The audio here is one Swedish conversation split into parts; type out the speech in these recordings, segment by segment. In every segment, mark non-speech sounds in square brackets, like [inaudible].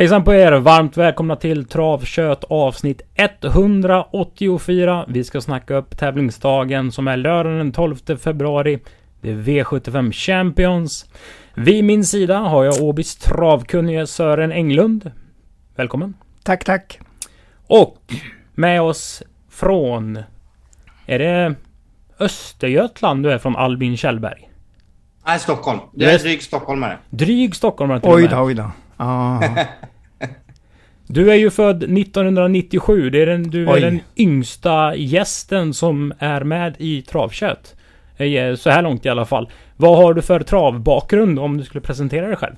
Hejsan på er! Varmt välkomna till Travkött avsnitt 184. Vi ska snacka upp tävlingsdagen som är lördagen den 12 februari. Det är V75 Champions. Vid min sida har jag Åbys travkunnige Sören Englund. Välkommen! Tack, tack! Och med oss från... Är det Östergötland du är från Albin Kjellberg? Nej, Stockholm. Du är dryg stockholmare. Dryg stockholmare till och Oj med. då, oj då. Ah. Du är ju född 1997. Det är den, du är Oj. den yngsta gästen som är med i Travkött. Eh, Så här långt i alla fall. Vad har du för travbakgrund om du skulle presentera dig själv?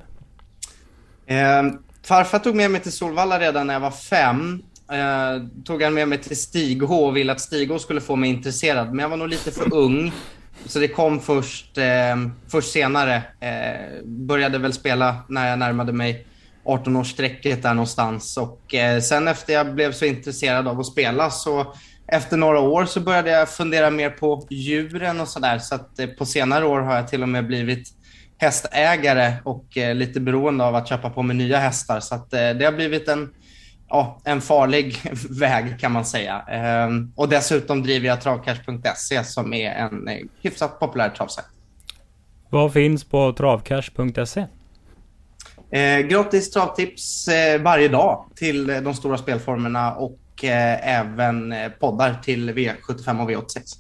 Eh, farfar tog med mig till Solvalla redan när jag var fem. Eh, tog han med mig till Stig-H och ville att Stig-H skulle få mig intresserad. Men jag var nog lite för ung. Så det kom först, eh, först senare. Eh, började väl spela när jag närmade mig 18-årsstrecket där någonstans. Och eh, sen efter jag blev så intresserad av att spela så efter några år så började jag fundera mer på djuren och sådär. Så att eh, på senare år har jag till och med blivit hästägare och eh, lite beroende av att köpa på mig nya hästar. Så att, eh, det har blivit en, ja, en farlig [laughs] väg kan man säga. Ehm, och dessutom driver jag travcash.se som är en eh, hyfsat populär travsajt. Vad finns på travcash.se? Eh, gratis travtips eh, varje dag till eh, de stora spelformerna och eh, även eh, poddar till V75 och V86.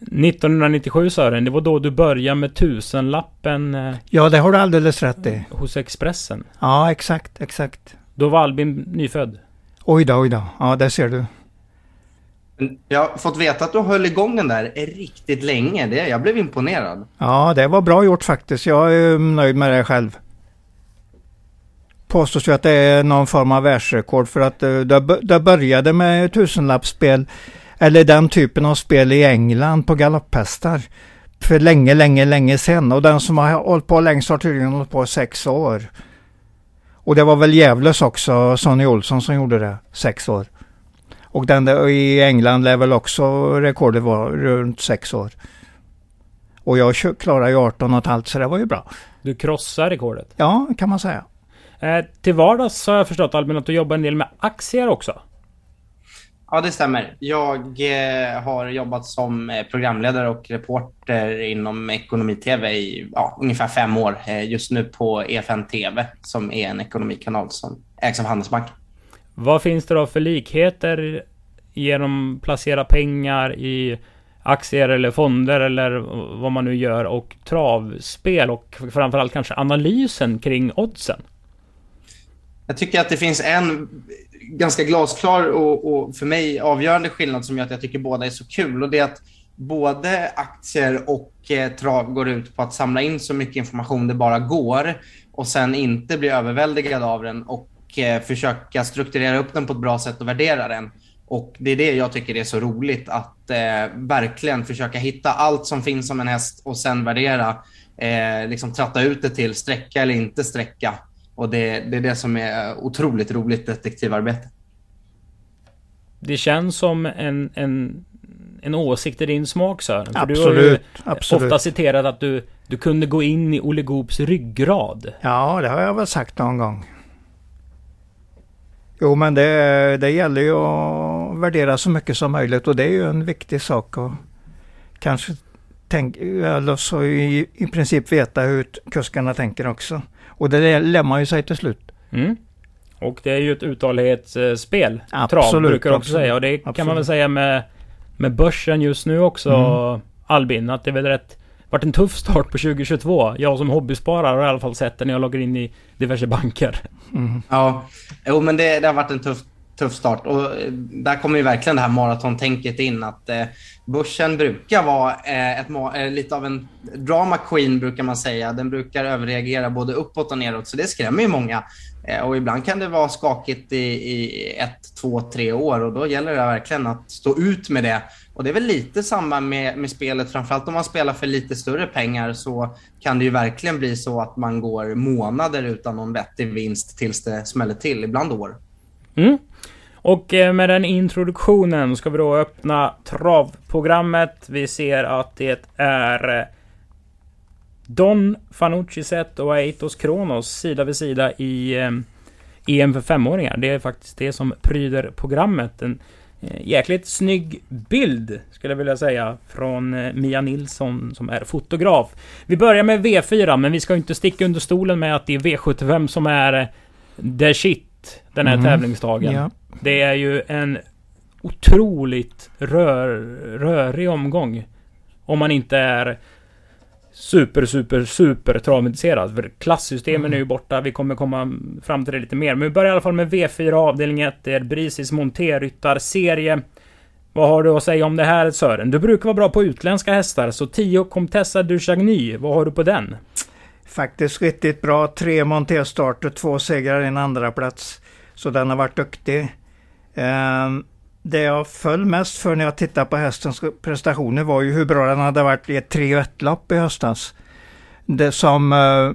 1997 Sören, det var då du började med tusenlappen eh, Ja, det har du alldeles rätt i. hos Expressen. Ja, exakt, exakt. Då var Albin nyfödd. Oj då, oj då. Ja, där ser du. Jag har fått veta att du höll igång den där riktigt länge. Det, jag blev imponerad. Ja, det var bra gjort faktiskt. Jag är nöjd med det själv. Påstås ju att det är någon form av världsrekord för att eh, det, började med tusenlappsspel eller den typen av spel i England på galopphästar för länge, länge, länge sedan. Och den som har hållit på längst har tydligen hållit på sex år. Och det var väl Gävles också, Sonny Olsson som gjorde det, sex år. Och den där i England lär väl också rekordet vara runt sex år. Och jag klarade ju 18 och ett halvt så det var ju bra. Du krossade rekordet. Ja, kan man säga. Eh, till vardags så har jag förstått Albin att du jobbar en del med aktier också. Ja, det stämmer. Jag eh, har jobbat som eh, programledare och reporter inom ekonomi-tv i ja, ungefär fem år. Eh, just nu på EFN TV som är en ekonomikanal som ägs av Handelsbanken. Vad finns det då för likheter genom placera pengar i aktier eller fonder eller vad man nu gör och travspel och framförallt kanske analysen kring oddsen? Jag tycker att det finns en ganska glasklar och, och för mig avgörande skillnad som gör att jag tycker båda är så kul. Och det är att både aktier och eh, trav går ut på att samla in så mycket information det bara går och sen inte bli överväldigad av den och eh, försöka strukturera upp den på ett bra sätt och värdera den. Och det är det jag tycker är så roligt, att eh, verkligen försöka hitta allt som finns om en häst och sen värdera, eh, liksom tratta ut det till sträcka eller inte sträcka. Och det, det är det som är otroligt roligt detektivarbete. Det känns som en, en, en åsikt i din smak Sören. För du har ju Absolut, absolut. ofta citerat att du, du kunde gå in i Olle Goops ryggrad. Ja, det har jag väl sagt någon gång. Jo, men det, det gäller ju att värdera så mycket som möjligt och det är ju en viktig sak att kanske tänk, eller så i, i princip veta hur kuskarna tänker också. Och det lär man ju sig till slut. Mm. Och det är ju ett uthållighetsspel. Trav Absolut, brukar du också absolut, säga. Och det kan man väl säga med, med börsen just nu också Mm. Albin. Att det är väl rätt varit en tuff start på 2022. Jag som hobbysparare har i alla fall sett det när jag loggar in i diverse banker. Mm. Ja, jo, men det, det har varit en tuff, tuff start. Och eh, där kommer ju verkligen det här maratontänket in. Att eh, börsen brukar vara eh, ett, eh, lite av en drama queen, brukar man säga. Den brukar överreagera både uppåt och neråt, så det skrämmer ju många. Eh, och ibland kan det vara skakigt i, i ett, två, tre år och då gäller det verkligen att stå ut med det. Och det är väl lite samma med, med spelet, framförallt om man spelar för lite större pengar så kan det ju verkligen bli så att man går månader utan någon vettig vinst tills det smäller till, ibland år. Mm. Och eh, med den introduktionen ska vi då öppna travprogrammet. Vi ser att det är eh, Don Fanucci Zet och Aitos Kronos sida vid sida i eh, EM för femåringar. Det är faktiskt det som pryder programmet. En jäkligt snygg bild, skulle jag vilja säga, från Mia Nilsson som är fotograf. Vi börjar med V4, men vi ska inte sticka under stolen med att det är V75 som är the shit den här mm. tävlingsdagen. Ja. Det är ju en otroligt rör, rörig omgång. Om man inte är super, super, super travintresserad. För klassystemen mm. är ju borta. Vi kommer komma fram till det lite mer. Men vi börjar i alla fall med V4 avdelning 1. Det är Brisis Monterryttar-serie. Vad har du att säga om det här Sören? Du brukar vara bra på utländska hästar, så 10 Comtessa du Chagny, vad har du på den? Faktiskt riktigt bra. Tre monterstarter, två segrar, en andra plats. Så den har varit duktig. Ehm, det jag föll mest för när jag tittade på hästens prestationer var ju hur bra den hade varit i ett 3 lopp i höstas. Det som eh,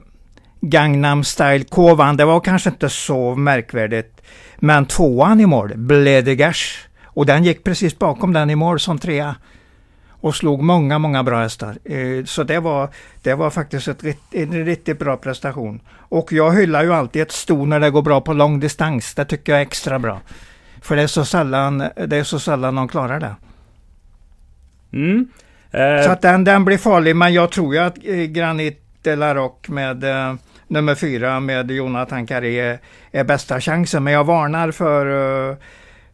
Gangnam Style K vann, det var kanske inte så märkvärdigt. Men tvåan i mål, Bledegers, och den gick precis bakom den i mål som trea. Och slog många, många bra hästar. Uh, så det var, det var faktiskt ett, en riktigt bra prestation. Och jag hyllar ju alltid ett sto när det går bra på lång distans. Det tycker jag är extra bra. För det är så sällan, det är så sällan de klarar det. Mm. Eh. Så att den, den blir farlig, men jag tror ju att eh, Granit de la Rock med eh, nummer fyra med Jonathan Carré är, bästa chansen. Men jag varnar för, uh,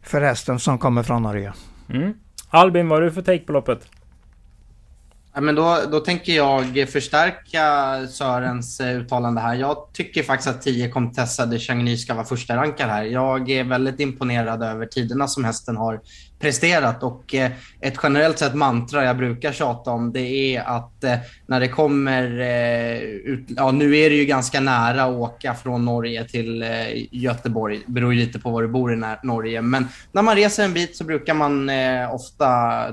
för hästen som kommer från Norge. Mm. Albin, vad har du för take på loppet? Ja, men då, då tänker jag förstärka Sörens eh, uttalande här. Jag tycker faktiskt att 10 Comtessa de Chagny ska vara första rankad här. Jag är väldigt imponerad över tiderna som hästen har presterat. Och eh, ett generellt sett mantra jag brukar tjata om det är att eh, när det kommer eh, ut, ja nu är det ju ganska nära att åka från Norge till eh, Göteborg, det beror ju lite på var du bor i Norge, men när man reser en bit så brukar man eh, ofta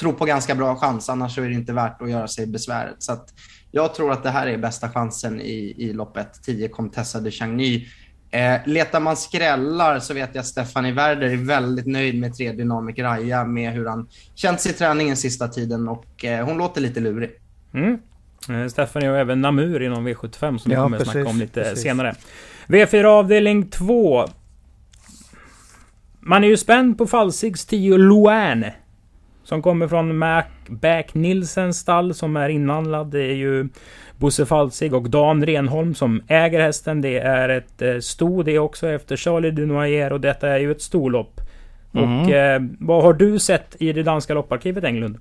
tro på ganska bra chans, annars är det inte värt att göra sig besväret. Så att jag tror att det här är bästa chansen i, i loppet. 10 Comtessa de Chagny. Eh, letar man skrällar så vet jag att Stefanie Werder är väldigt nöjd med tre dynamik Raja med hur han känts i träningen sista tiden och eh, hon låter lite lurig. Mm. Eh, Stefanie och även Namur inom V75 som vi kommer precis, snacka om lite precis. senare. V4 avdelning 2. Man är ju spänd på Falsigs 10 Luan. Som kommer från Macback Nilsens stall som är inhandlad. Det är ju Bosse Falsig och Dan Renholm som äger hästen. Det är ett eh, sto det också efter Charlie Dunoyer och detta är ju ett storlopp. Mm. Och eh, vad har du sett i det danska lopparkivet Englund?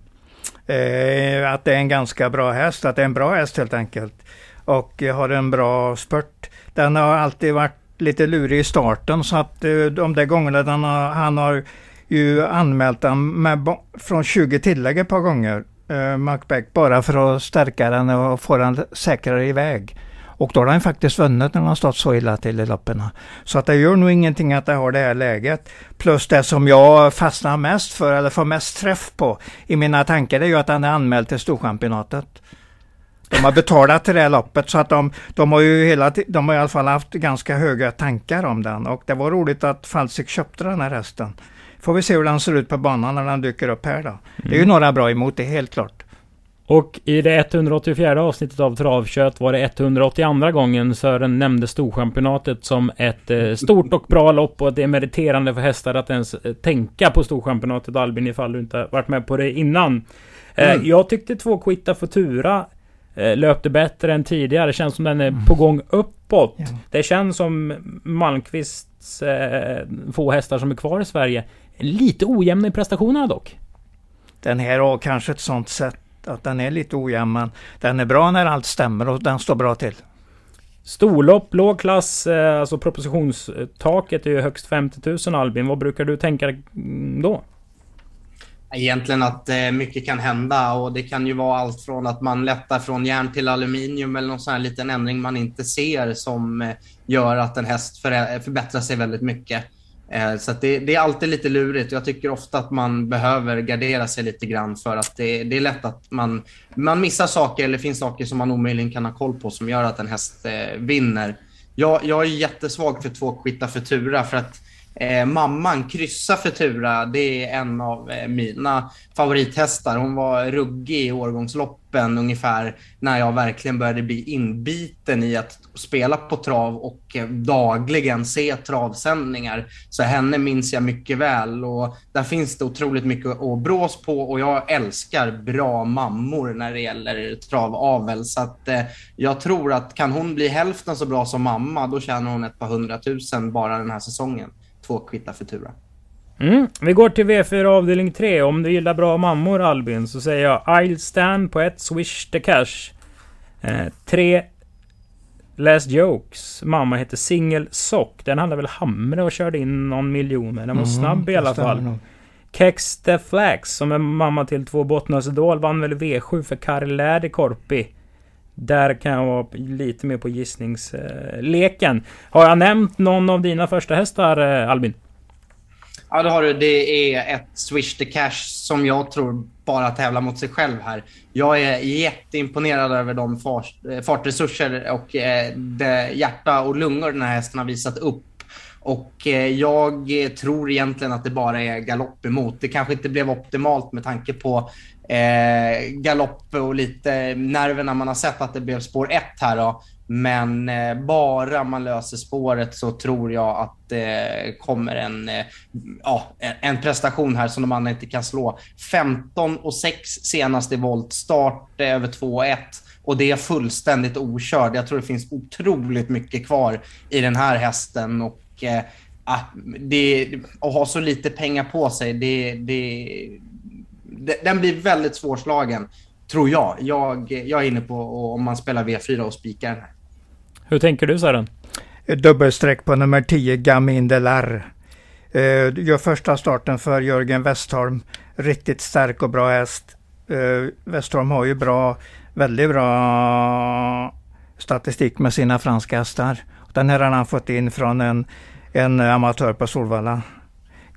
Eh, att det är en ganska bra häst, att det är en bra häst helt enkelt. Och har en bra spurt. Den har alltid varit lite lurig i starten så att eh, de där gångerna den har, han har ju anmält den med, från 20 tillägg ett par gånger eh, Macbeth bara för att stärka den och få den säkrare iväg. Och då har den faktiskt vunnit när den har stått så illa till i loppen. Så att det gör nog ingenting att det har det här läget. Plus det som jag fastnar mest för, eller får mest träff på i mina tankar, det är ju att den är anmäld till Storchampionatet. De har betalat till det här loppet så att de, de har ju hela de har i alla fall haft ganska höga tankar om den. Och det var roligt att Falsik köpte den här hästen. Får vi se hur den ser ut på banan när den dyker upp här då. Mm. Det är ju mm. några bra emot det, helt klart. Och i det 184 avsnittet av Travkött var det 182 gången Sören nämnde Storchampionatet som ett eh, stort och bra lopp och det är meriterande för hästar att ens eh, tänka på Storchampionatet Albin ifall du inte varit med på det innan. Eh, mm. Jag tyckte två Quitta Futura löpte bättre än tidigare. Det känns som den är mm. på gång uppåt. Ja. Det känns som Malmqvists få hästar som är kvar i Sverige Lite ojämn i prestationerna dock. Den här har kanske ett sånt sätt att den är lite ojämn men den är bra när allt stämmer och den står bra till. Storlopp, låg klass, eh, alltså propositionstaket är ju högst 50 000 Albin. Vad brukar du tänka då? Egentligen att eh, mycket kan hända och det kan ju vara allt från att man lättar från järn till aluminium eller någon sån här liten ändring man inte ser som eh, gör att en häst förbättrar sig väldigt mycket. Eh, så det, det, är alltid lite lurigt. Jag tycker ofta att man behöver gardera sig lite grann för att det, det, är lätt att man, man missar saker eller finns saker som man omöjligen kan ha koll på som gör att en häst eh, vinner. Jag, jag är jättesvag för två Futura för att Eh, mamman, Kryssa Futura, det är en av eh, mina favorithästar. Hon var ruggig i årgångsloppen ungefär när jag verkligen började bli inbiten i att spela på trav och eh, dagligen se travsändningar. Så henne minns jag mycket väl och där finns det otroligt mycket att brås på och jag älskar bra mammor när det gäller travavel. Så att eh, jag tror att kan hon bli hälften så bra som mamma, då tjänar hon ett par hundratusen bara den här säsongen. Två kvitta Futura. Mm. Vi går till V4 avdelning 3. Om du gillar bra mammor Albin så säger jag I'll stand på ett Swish the Cash. Eh, tre Last Jokes. Mamma heter Single Sock. Den hade väl Hamre och körde in någon miljon med. Den var Mm, snabb i alla fall. nog. Kex the Flax som är mamma till två Bottnas Idol vann väl V7 för Karl Lärdi Korpi. Där kan jag vara lite mer på gissningsleken. Har jag nämnt någon av dina första hästar eh, Albin? Ja, det har du. Det är ett Swish the Cash som jag tror bara tävlar mot sig själv här. Jag är jätteimponerad över de fart, eh, fartresurser och eh, det hjärta och lungor den här hästen har visat upp. Och jag tror egentligen att det bara är galopp emot. Det kanske inte blev optimalt med tanke på eh, galopp och lite nerverna man har sett att det blev spår ett här. Då. Men eh, bara man löser spåret så tror jag att det eh, kommer en, eh, ja, en- prestation här som de andra inte kan slå. 15 och 6 senast i voltstart, eh, över 2 och 1. Och det är fullständigt okörd. Jag tror det finns otroligt mycket kvar i den här hästen. Och eh, ah, det, att ha så lite pengar på sig, det, det, den blir väldigt svårslagen. Tror jag. jag. Jag är inne på om man spelar V4 och spikar den här. Hur tänker du Sören? Dubbelstreck på nummer 10, Gamin Delar. Eh, gör första starten för Jörgen Westholm. Riktigt stark och bra häst. Eh, Westholm har ju bra, väldigt bra statistik med sina franska hästar. Den här har han fått in från en, en amatör på Solvalla.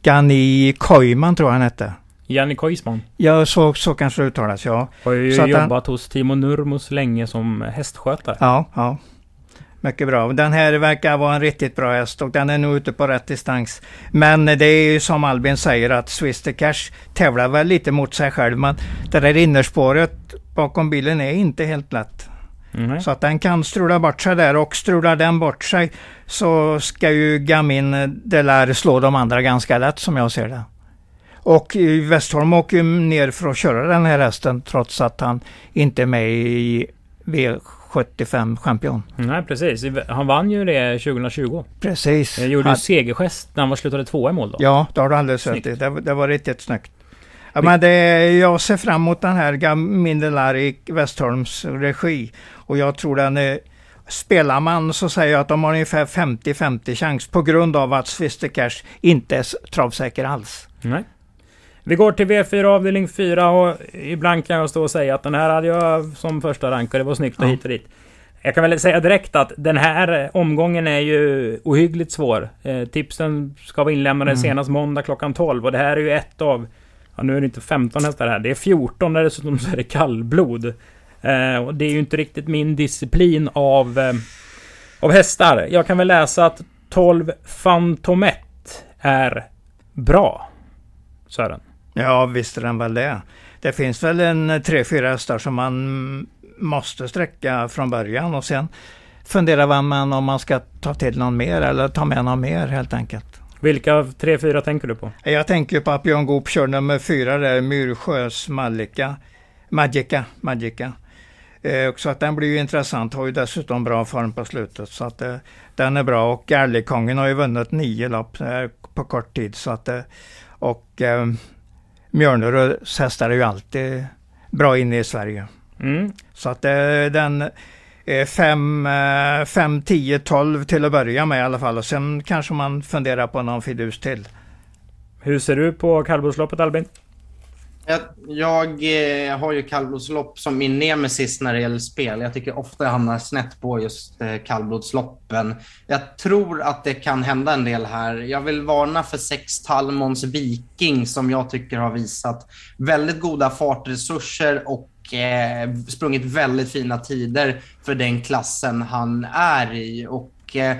Gani Koiman tror jag han hette. Janni Koisman. Ja, så, så kanske det uttalas, ja. Har ju Så att han- jobbat hos Timo Nurmos länge som hästskötare. Ja, ja. Mycket bra. Den här verkar vara en riktigt bra häst och den är nog ute på rätt distans. Men det är ju som Albin säger att Swiss the Cash tävlar väl lite mot sig själv. Men det där innerspåret bakom bilen är inte helt lätt. Mm. Så att den kan strula bort sig där och strular den bort sig så ska ju Gamin Delar slå de andra ganska lätt som jag ser det. Och Westholm åker ner för att köra den här hästen trots att han inte är med i V75 champion. Nej, precis. Han vann ju det 2020. Precis. Jag gjorde Han- segergest när han var slutade tvåa i mål då. Ja, det har du alldeles rätt i. Det, det var riktigt snyggt. Ja, men det, jag ser fram emot den här Gamin Delar i Westholms regi. Och jag tror den är Spelar man så säger jag att de har ungefär 50-50 chans på grund av att Swister Cash inte är travsäker alls. Nej. Vi går till V4 avdelning 4 och ibland kan jag stå och säga att den här hade jag som första rank och det var snyggt och Ja. hit och dit. Jag kan väl säga direkt att den här omgången är ju ohyggligt svår. Eh, tipsen ska vara inlämnade Mm. senast måndag klockan 12 och det här är ju ett av... Ja, nu är det inte 15 hästar här. Det är 14 där dessutom så är det kallblod. Eh, och det är ju inte riktigt min disciplin av, eh, av hästar. Jag kan väl läsa att 12 Fantomet är bra. Sören. Ja, visst är den väl det. Det finns väl en tre, fyra hästar som man måste sträcka från början och sen funderar man om man ska ta till någon mer eller ta med någon mer helt enkelt. Vilka tre, fyra tänker du på? Jag tänker på att Björn Goop kör nummer fyra där, Myrsjös Malika. Magica, Magica. Eh, så att den blir ju intressant, har ju dessutom bra form på slutet. Så att eh, den är bra och Garlikongen har ju vunnit nio lopp eh, på kort tid. Så att, eh, och eh, Mjölneröds hästar är ju alltid bra inne i Sverige. Mm. Så att eh, den är 5, 5, 10, 12 till att börja med i alla fall. Och sen kanske man funderar på någon fidus till. Hur ser du på kallblodsloppet Albin? Jag, jag eh, har ju kallblodslopp som min nemesis när det gäller spel. Jag tycker ofta jag hamnar snett på just eh, kallblodsloppen. Jag tror att det kan hända en del här. Jag vill varna för sex Talmons Viking som jag tycker har visat väldigt goda fartresurser och eh, sprungit väldigt fina tider för den klassen han är i. Och eh,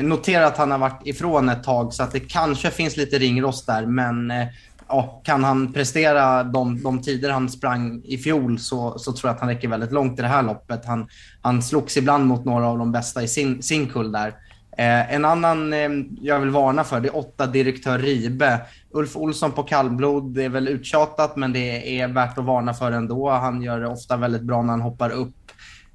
notera att han har varit ifrån ett tag så att det kanske finns lite ringrost där. Men eh, ja, kan han prestera de, de tider han sprang i fjol så, så tror jag att han räcker väldigt långt i det här loppet. Han, han slogs ibland mot några av de bästa i sin, sin kull där. Eh, en annan eh, jag vill varna för det är åtta direktör Ribe. Ulf Olsson på kallblod, det är väl uttjatat men det är värt att varna för ändå. Han gör det ofta väldigt bra när han hoppar upp.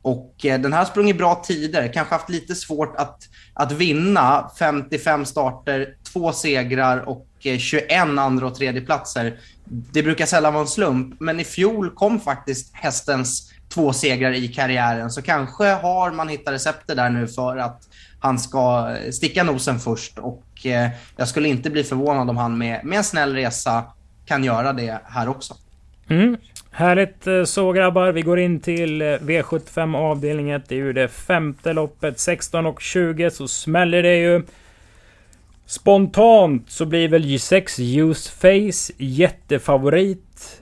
Och eh, den här har sprungit bra tider, kanske haft lite svårt att, att vinna. 55 starter, två segrar och Eh, 21 andra och tredje platser. Det brukar sällan vara en slump, men i fjol kom faktiskt hästens två segrar i karriären. Så kanske har man hittat receptet där nu för att han ska eh, sticka nosen först. Och eh, jag skulle inte bli förvånad om han med, med en snäll resa kan göra det här också. Mm. Härligt eh, så grabbar. Vi går in till V75 avdelning 1. Det är ju det femte loppet. 16 och 20 så smäller det ju. Spontant så blir väl G6 Use Face jättefavorit.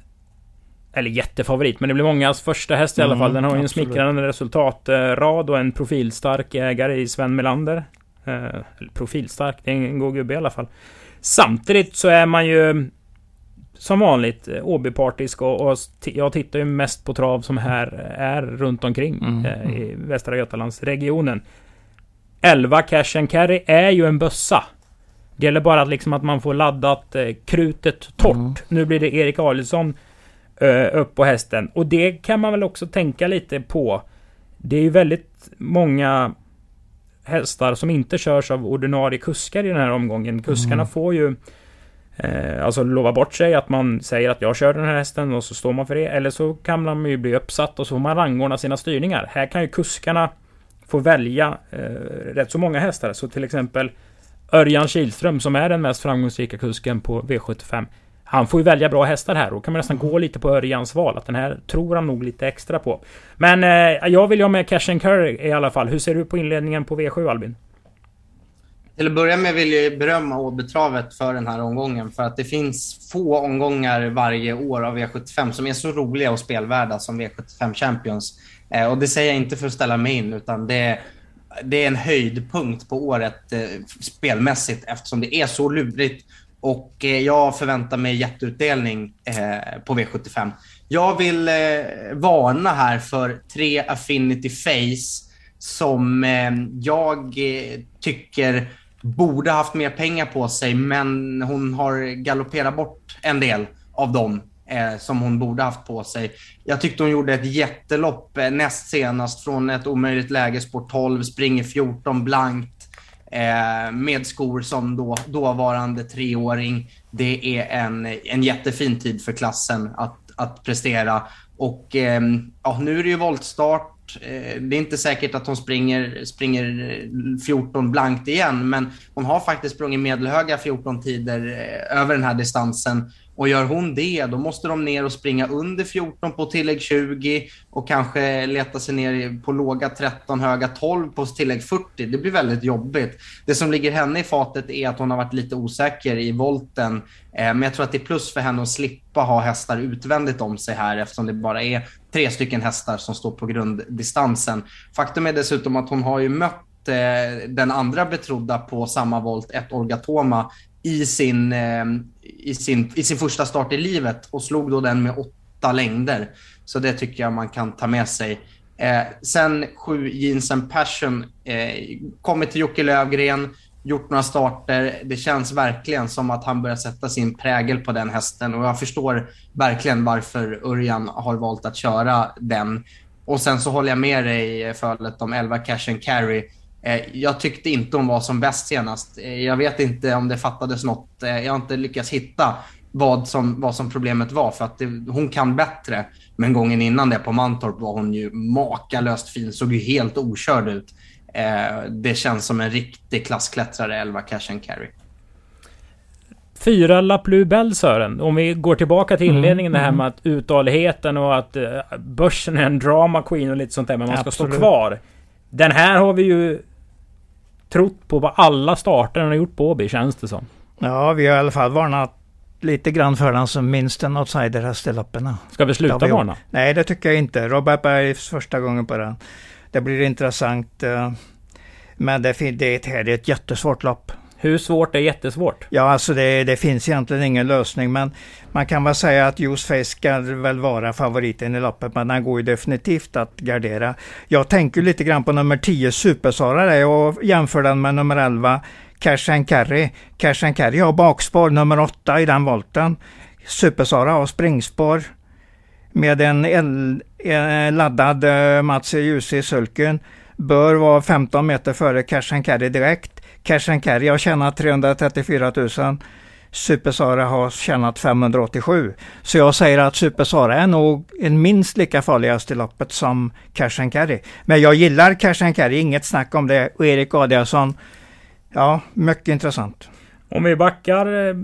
Eller jättefavorit, men det blir mångas första häst i alla mm, fall. Den har ju en smickrande resultatrad och en profilstark ägare i Sven Melander. Eh, profilstark, det är en god gubbe i alla fall. Samtidigt så är man ju som vanligt eh, Åbypartisk och, och jag tittar ju mest på trav som här är runt omkring mm, eh, i mm. Västra Götalandsregionen. 11 Cash and Carry är ju en bössa. Det gäller bara att, liksom att man får laddat eh, krutet torrt. Mm. Nu blir det Erik Adielsson eh, upp på hästen. Och det kan man väl också tänka lite på. Det är ju väldigt många hästar som inte körs av ordinarie kuskar i den här omgången. Kuskarna mm. får ju eh, alltså lova bort sig att man säger att jag kör den här hästen och så står man för det. Eller så kan man ju bli uppsatt och så får man rangordna sina styrningar. Här kan ju kuskarna få välja eh, rätt så många hästar. Så till exempel Örjan Kihlström som är den mest framgångsrika kusken på V75. Han får ju välja bra hästar här och kan man nästan gå lite på Örjans val. Att den här tror han nog lite extra på. Men eh, jag vill ju ha med Cash and Curry i alla fall. Hur ser du på inledningen på V7 Albin? Till att börja med vill jag berömma Åbytravet för den här omgången. För att det finns få omgångar varje år av V75 som är så roliga och spelvärda som V75 Champions. Eh, och det säger jag inte för att ställa mig in, utan det det är en höjdpunkt på året eh, spelmässigt eftersom det är så lurigt. Och eh, jag förväntar mig jätteutdelning eh, på V75. Jag vill eh, varna här för tre Affinity Face som eh, jag eh, tycker borde haft mer pengar på sig, men hon har galopperat bort en del av dem eh, som hon borde haft på sig. Jag tyckte hon gjorde ett jättelopp eh, näst senast från ett omöjligt läge, spår 12, springer 14 blankt eh, med skor som då, dåvarande treåring. Det är en, en jättefin tid för klassen att, att prestera. Och eh, ja, nu är det ju voltstart. Eh, det är inte säkert att hon springer, springer 14 blankt igen, men hon har faktiskt sprungit medelhöga 14 tider eh, över den här distansen. Och gör hon det, då måste de ner och springa under 14 på tillägg 20 och kanske leta sig ner på låga 13, höga 12 på tillägg 40. Det blir väldigt jobbigt. Det som ligger henne i fatet är att hon har varit lite osäker i volten. Eh, men jag tror att det är plus för henne att slippa ha hästar utvändigt om sig här eftersom det bara är tre stycken hästar som står på grunddistansen. Faktum är dessutom att hon har ju mött eh, den andra betrodda på samma volt, ett Orgatoma, i sin, eh, i, sin, i sin första start i livet och slog då den med åtta längder. Så det tycker jag man kan ta med sig. Eh, sen sju Jeans and Passion. Eh, kommit till Jocke Lövgren, gjort några starter. Det känns verkligen som att han börjar sätta sin prägel på den hästen och jag förstår verkligen varför Örjan har valt att köra den. Och sen så håller jag med dig eh, i fölet om 11 Cash and Carry. Eh, jag tyckte inte hon var som bäst senast. Eh, jag vet inte om det fattades något. Eh, jag har inte lyckats hitta vad som, vad som problemet var. För att det, hon kan bättre. Men gången innan det på Mantorp var hon ju makalöst fin. Såg ju helt okörd ut. det känns som en riktig klassklättrare, 11 Cash and Carry. Fyra La Sören. Om vi går tillbaka till mm, inledningen, mm, det här mm. med att uthålligheten och att börsen är en drama queen och lite sånt där. Men man ska Absolut. stå kvar. Den här har vi ju trott på vad alla starter har gjort på Åby, känns det som. Ja, vi har i alla fall varnat lite grann för den som minst en outsider loppen. Ska vi sluta vi varna? Nej, det tycker jag inte. Robert Bergs första gången på den. Det blir intressant. Eh, Men det, det, det är ett jättesvårt lopp. Hur svårt är jättesvårt? Ja, alltså det, det, finns egentligen ingen lösning, men man kan väl säga att Juice Face ska väl vara favoriten i loppet, men den går ju definitivt att gardera. Jag tänker lite grann på nummer 10 Supersara och jämför den med nummer 11 Cash and Carry. Cash and Carry har bakspår nummer 8 i den volten. Supersara har springspår med en, el, en laddad eh, Mats Ljus i sulken. Bör vara 15 meter före Cash and Carry direkt. Cash and Carry har tjänat 334 000. Supersara har tjänat 587. Så jag säger att Supersara är nog en minst lika farligast i loppet som Cash and Carry. Men jag gillar Cash and Carry, inget snack om det. Och Erik Adiasson, ja, mycket intressant. Om vi backar eh,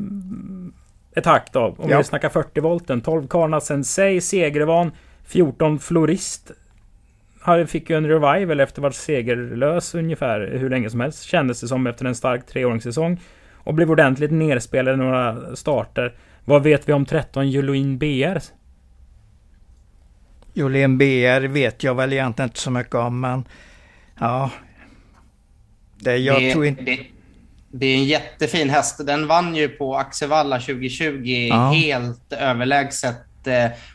ett hack då. Om ja. vi snackar 40 volten. 12 Karna Sensei, Segrevan, 14 Florist. Han fick ju en revival efter att varit segerlös ungefär hur länge som helst. Kändes det som efter en stark treåringssäsong. Och blev ordentligt nerspelad i några starter. Vad vet vi om 13 Jolin BR? Jolin BR vet jag väl egentligen inte så mycket om men... Ja. Det, jag det, tror inte... Det, det är en jättefin häst. Den vann ju på Axevalla 2020 ja. helt överlägset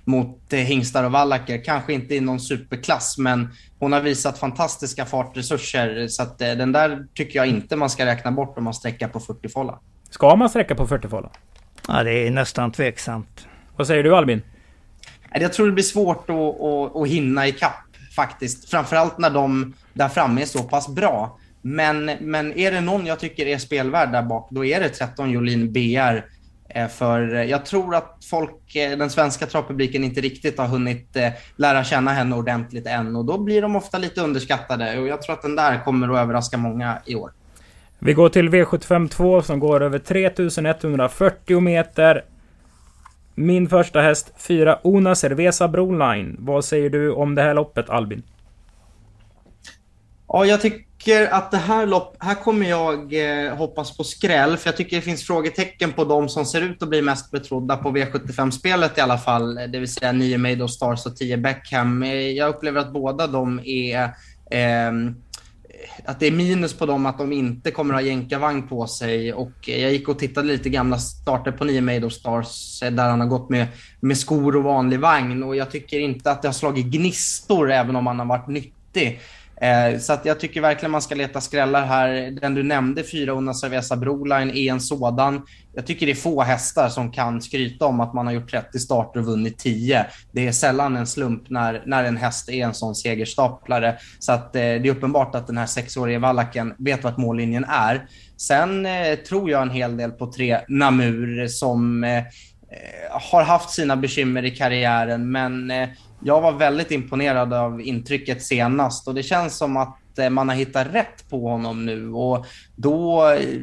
mot eh, hingstar och vallacker. Kanske inte i någon superklass, men hon har visat fantastiska fartresurser. Så att, eh, den där tycker jag inte man ska räkna bort om man sträcker på 40 folla. Ska man sträcka på 40 folla? Ja, det är nästan tveksamt. Vad säger du Albin? Jag tror det blir svårt att, att, att hinna ikapp faktiskt. Framförallt när de där framme är så pass bra. Men, men är det någon jag tycker är spelvärd där bak, då är det 13 Jolin BR. Eh, för eh, jag tror att folk, eh, den svenska travpubliken inte riktigt har hunnit lära känna henne ordentligt än och då blir de ofta lite underskattade och jag tror att den där kommer att överraska många i år. Vi går till V75 2 som går över 3140 meter. Min första häst, 4 Ona Cerveza Broline. Vad säger du om det här loppet Albin? Ja, jag tycker att det här lopp, här kommer jag eh, hoppas på skräll, för jag tycker det finns frågetecken på de som ser ut att bli mest betrodda på V75-spelet i alla fall, eh, det vill säga 9 Made of Stars och 10 Beckham. Eh, jag upplever att båda de är ehm, eh, att det är minus på dem att de inte kommer att ha jänkarvagn på sig. Och eh, jag gick och tittade lite gamla starter på 9 Made of Stars där han har gått med, med skor och vanlig vagn. Och jag tycker inte att det har slagit gnistor även om han har varit nyttig. Eh, så att jag tycker verkligen man ska leta skrällar här. Den du nämnde, fyra Una Cerveza Broline, är en sådan. Jag tycker det är få hästar som kan skryta om att man har gjort 30 starter och vunnit 10. Det är sällan en slump när, när en häst är en sån segerstaplare. Så att eh, det är uppenbart att den här sexårige vallacken vet vart mållinjen är. Sen eh, tror jag en hel del på tre Namur som eh, eh har haft sina bekymmer i karriären, men eh, jag var väldigt imponerad av intrycket senast och det känns som att eh, man har hittat rätt på honom nu och då eh,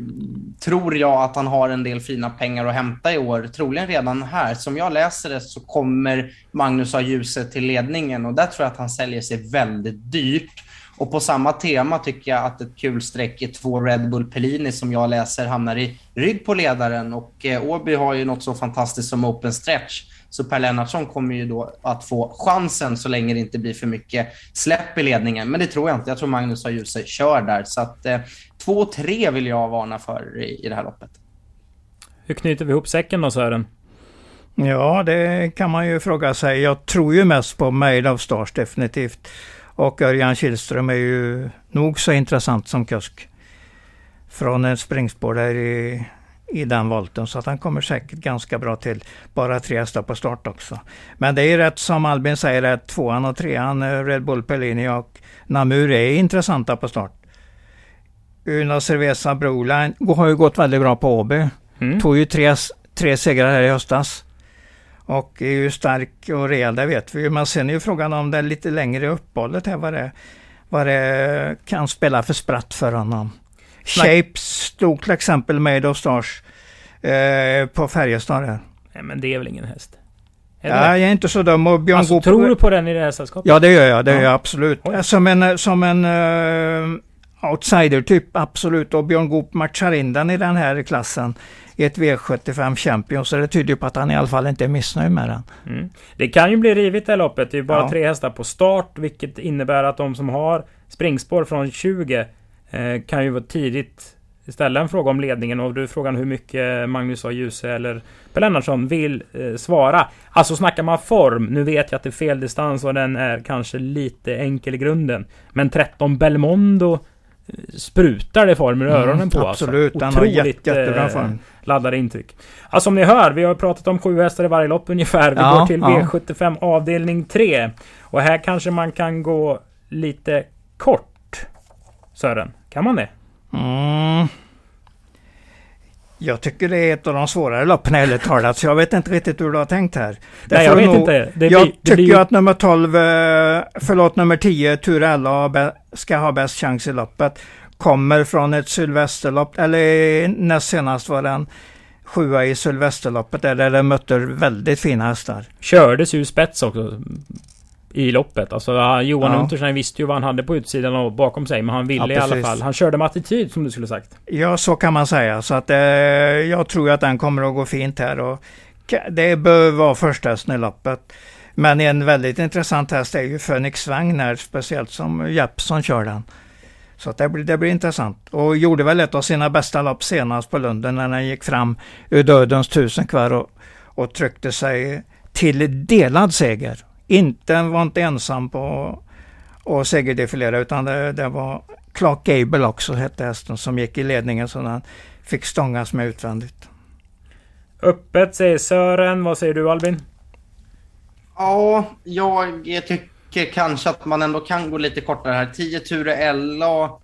tror jag att han har en del fina pengar att hämta i år, troligen redan här. Som jag läser det så kommer Magnus ha ljuset till ledningen och där tror jag att han säljer sig väldigt dyrt. Och på samma tema tycker jag att ett kul streck är två Red Bull Pellini som jag läser hamnar i rygg på ledaren och eh, Åby har ju något så fantastiskt som open stretch. Så Per Lennartsson kommer ju då att få chansen så länge det inte blir för mycket släpp i ledningen. Men det tror jag inte. Jag tror Magnus har ljus kör där. Så att eh, 2-3 vill jag varna för i, i det här loppet. Hur knyter vi ihop säcken då Sören? Ja, det kan man ju fråga sig. Jag tror ju mest på Made of Stars definitivt. Och Örjan Kihlström är ju nog så intressant som kusk. Från ett springspår där i i den volten så att han kommer säkert ganska bra till. Bara tre hästar på start också. Men det är rätt som Albin säger att tvåan och trean, eh, Red Bull Pellini och Namur är intressanta på start. Una Cerveza Broline har ju gått väldigt bra på Åby. Mm. Tog ju tre, tre segrar här i höstas. Och är ju stark och rejäl, det vet vi ju. Men sen är ju frågan om det lite längre uppehållet här, vad det, vad det kan spela för spratt för honom. Shapes stod till exempel Made of Stars eh, på Färjestad där. Nej men det är väl ingen häst? Ja, jag är inte så dum. Och Björn alltså, tror du på den i det här sällskapet? Ja, det gör jag. Det ja. gör jag absolut. Oj. Som en, som en uh, outsider typ, absolut. Och Björn Goop matchar in den i den här klassen i ett V75 Champion. Så det tyder ju på att han i alla fall inte är missnöjd med den. Mm. Det kan ju bli rivigt det här loppet. Det är ju bara ja. tre hästar på start. Vilket innebär att de som har springspår från 20 Eh, kan ju vara tidigt ställa en fråga om ledningen och du frågar hur mycket Magnus A. Djuse eller Per Lennartsson vill eh, svara. Alltså snackar man form, nu vet jag att det är fel distans och den är kanske lite enkel i grunden. Men 13 Belmondo eh, sprutar det form i mm, öronen mm, på. Alltså. Absolut, alltså. han har jätte, jättebra form. Eh, laddade intryck. Alltså som ni hör, vi har pratat om sju hästar i varje lopp ungefär. Vi ja, går till ja. V75 avdelning 3. Och här kanske man kan gå lite kort. Sören, kan man det? Mm. Jag tycker det är ett av de svårare loppen ärligt talat, så jag vet inte riktigt hur du har tänkt här. Nej, jag vet nog, inte. Det jag blir, tycker blir... att nummer 12, eh, förlåt nummer 10, Turella ska ha bäst chans i loppet. Kommer från ett Sylvesterlopp, eller näst senast var den sjua i Sylvesterloppet där det mötte väldigt fina hästar. Kördes ju spets också i loppet. Alltså Johan ja. Unterstein visste ju vad han hade på utsidan och bakom sig. Men han ville ja, i alla fall. Han körde med attityd som du skulle sagt. Ja, så kan man säga. Så att eh, jag tror att den kommer att gå fint här. Och det bör vara första i loppet. Men en väldigt intressant häst är ju Phoenix Wagner, speciellt som Jeppson kör den. Så det, blir, det blir intressant. Och gjorde väl ett av sina bästa lopp senast på Lunden när den gick fram ur dödens tusen kvar och, och tryckte sig till delad seger inte, var inte ensam på att segerdefilera utan det, det, var Clark Gable också hette hästen som gick i ledningen så han fick stångas med utvändigt. Öppet säger Sören. Vad säger du Albin? Ja, jag tycker kanske att man ändå kan gå lite kortare här. 10 Ture LA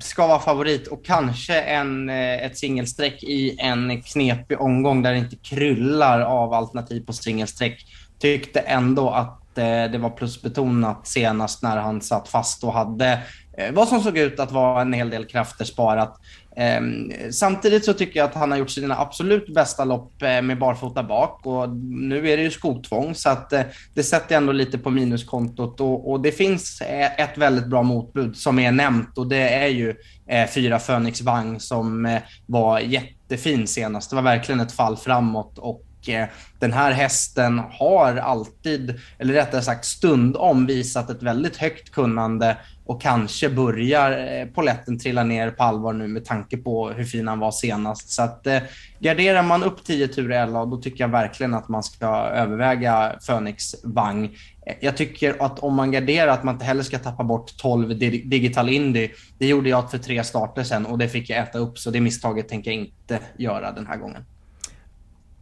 ska vara favorit och kanske en, eh, ett singelsträck i en knepig omgång där det inte kryllar av alternativ på singelsträck tyckte ändå att eh, det var plusbetonat senast när han satt fast och hade eh, vad som såg ut att vara en hel del krafter sparat. Eh, samtidigt så tycker jag att han har gjort sina absolut bästa lopp eh, med barfota bak och nu är det ju skotvång så att eh, det sätter ändå lite på minuskontot och, och, det finns eh, ett väldigt bra motbud som är nämnt och det är ju eh, fyra Phoenix Vang som eh, var jättefin senast. Det var verkligen ett fall framåt och Eh, den här hästen har alltid, eller rättare sagt stundom, visat ett väldigt högt kunnande och kanske börjar eh, poletten trilla ner på allvar nu med tanke på hur fin han var senast. Så att eh, garderar man upp 10 turer LA, då tycker jag verkligen att man ska överväga Phoenix Vang. Eh, jag tycker att om man garderar att man inte heller ska tappa bort 12 Digital Indy. Det gjorde jag för tre starter sen och det fick jag äta upp, så det misstaget tänker jag inte göra den här gången.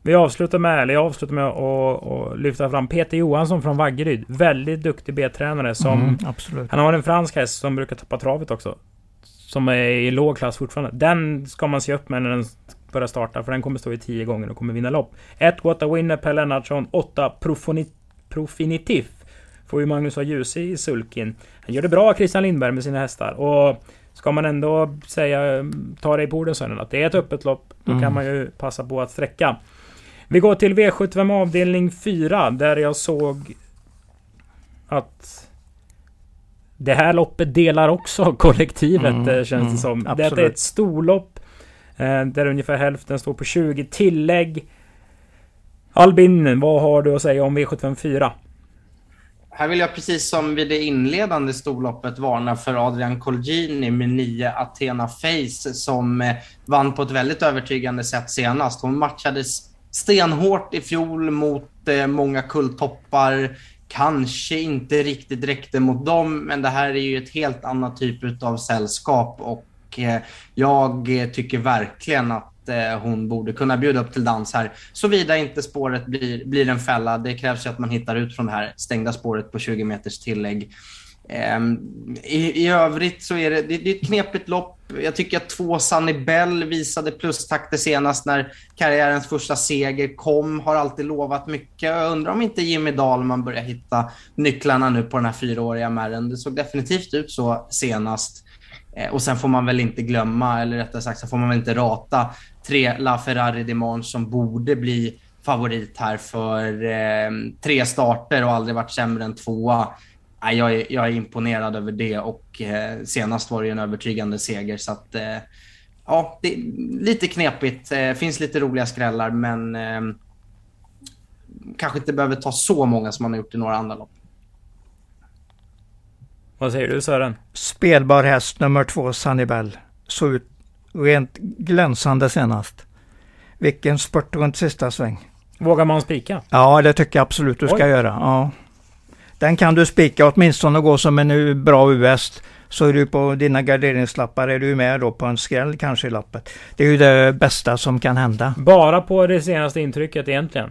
Vi avslutar med, eller jag avslutar med att lyfta fram Peter Johansson från Vaggeryd. Väldigt duktig B-tränare som... Mm, absolut. Han har en fransk häst som brukar tappa travet också. Som är i låg klass fortfarande. Den ska man se upp med när den börjar starta. För den kommer stå i tio gånger och kommer vinna lopp. 1 What a Winner, Per Lennartsson. 8 Profinitif. Får ju Magnus ha ljus i sulkin. Han gör det bra Christian Lindberg med sina hästar. Och ska man ändå säga, ta det i orden sen att det är ett öppet lopp. Då mm. kan man ju passa på att sträcka. Vi går till V75 avdelning 4 där jag såg att det här loppet delar också [laughs] kollektivet mm, eh, känns mm, det som. Absolut. Det är ett storlopp eh, där ungefär hälften står på 20 tillägg. Albin, vad har du att säga om V75 4? Här vill jag precis som vid det inledande storloppet varna för Adrian Colgini med nio Athena Face som eh, vann på ett väldigt övertygande sätt senast. Hon matchades stenhårt i fjol mot eh, många kulltoppar. Kanske inte riktigt räckte mot dem, men det här är ju ett helt annat typ av sällskap och eh, jag tycker verkligen att eh, hon borde kunna bjuda upp till dans här. Såvida inte spåret blir, blir en fälla. Det krävs ju att man hittar ut från det här stängda spåret på 20 meters tillägg. Ehm, I, I övrigt så är det, det, det är ett knepigt lopp. Jag tycker att två Sunny Bell visade plustakter senast när karriärens första seger kom. Har alltid lovat mycket. Jag undrar om inte Jimmy Dahlman börjar hitta nycklarna nu på den här fyraåriga märren. Det såg definitivt ut så senast. Eh, och sen får man väl inte glömma, eller rättare sagt så får man väl inte rata tre La Ferrari Dimanche som borde bli favorit här för eh, tre starter och aldrig varit sämre än tvåa jag, är, jag är imponerad över det och eh, senast var det en övertygande seger. Så att, eh, ja, det är lite knepigt. Eh, finns lite roliga skrällar, men eh, kanske inte behöver ta så många som man har gjort i några andra lopp. Vad säger du Sören? Spelbar häst nummer två, Sunnybell. Såg ut rent glänsande senast. Vilken spurt runt sista sväng. Vågar man spika? Ja, det tycker jag absolut du ska Oj. göra. Ja. Den kan du spika åtminstone gå som en bra US. Så är du på dina garderingslappar är du med då på en skräll kanske i lappet. Det är ju det bästa som kan hända. Bara på det senaste intrycket egentligen.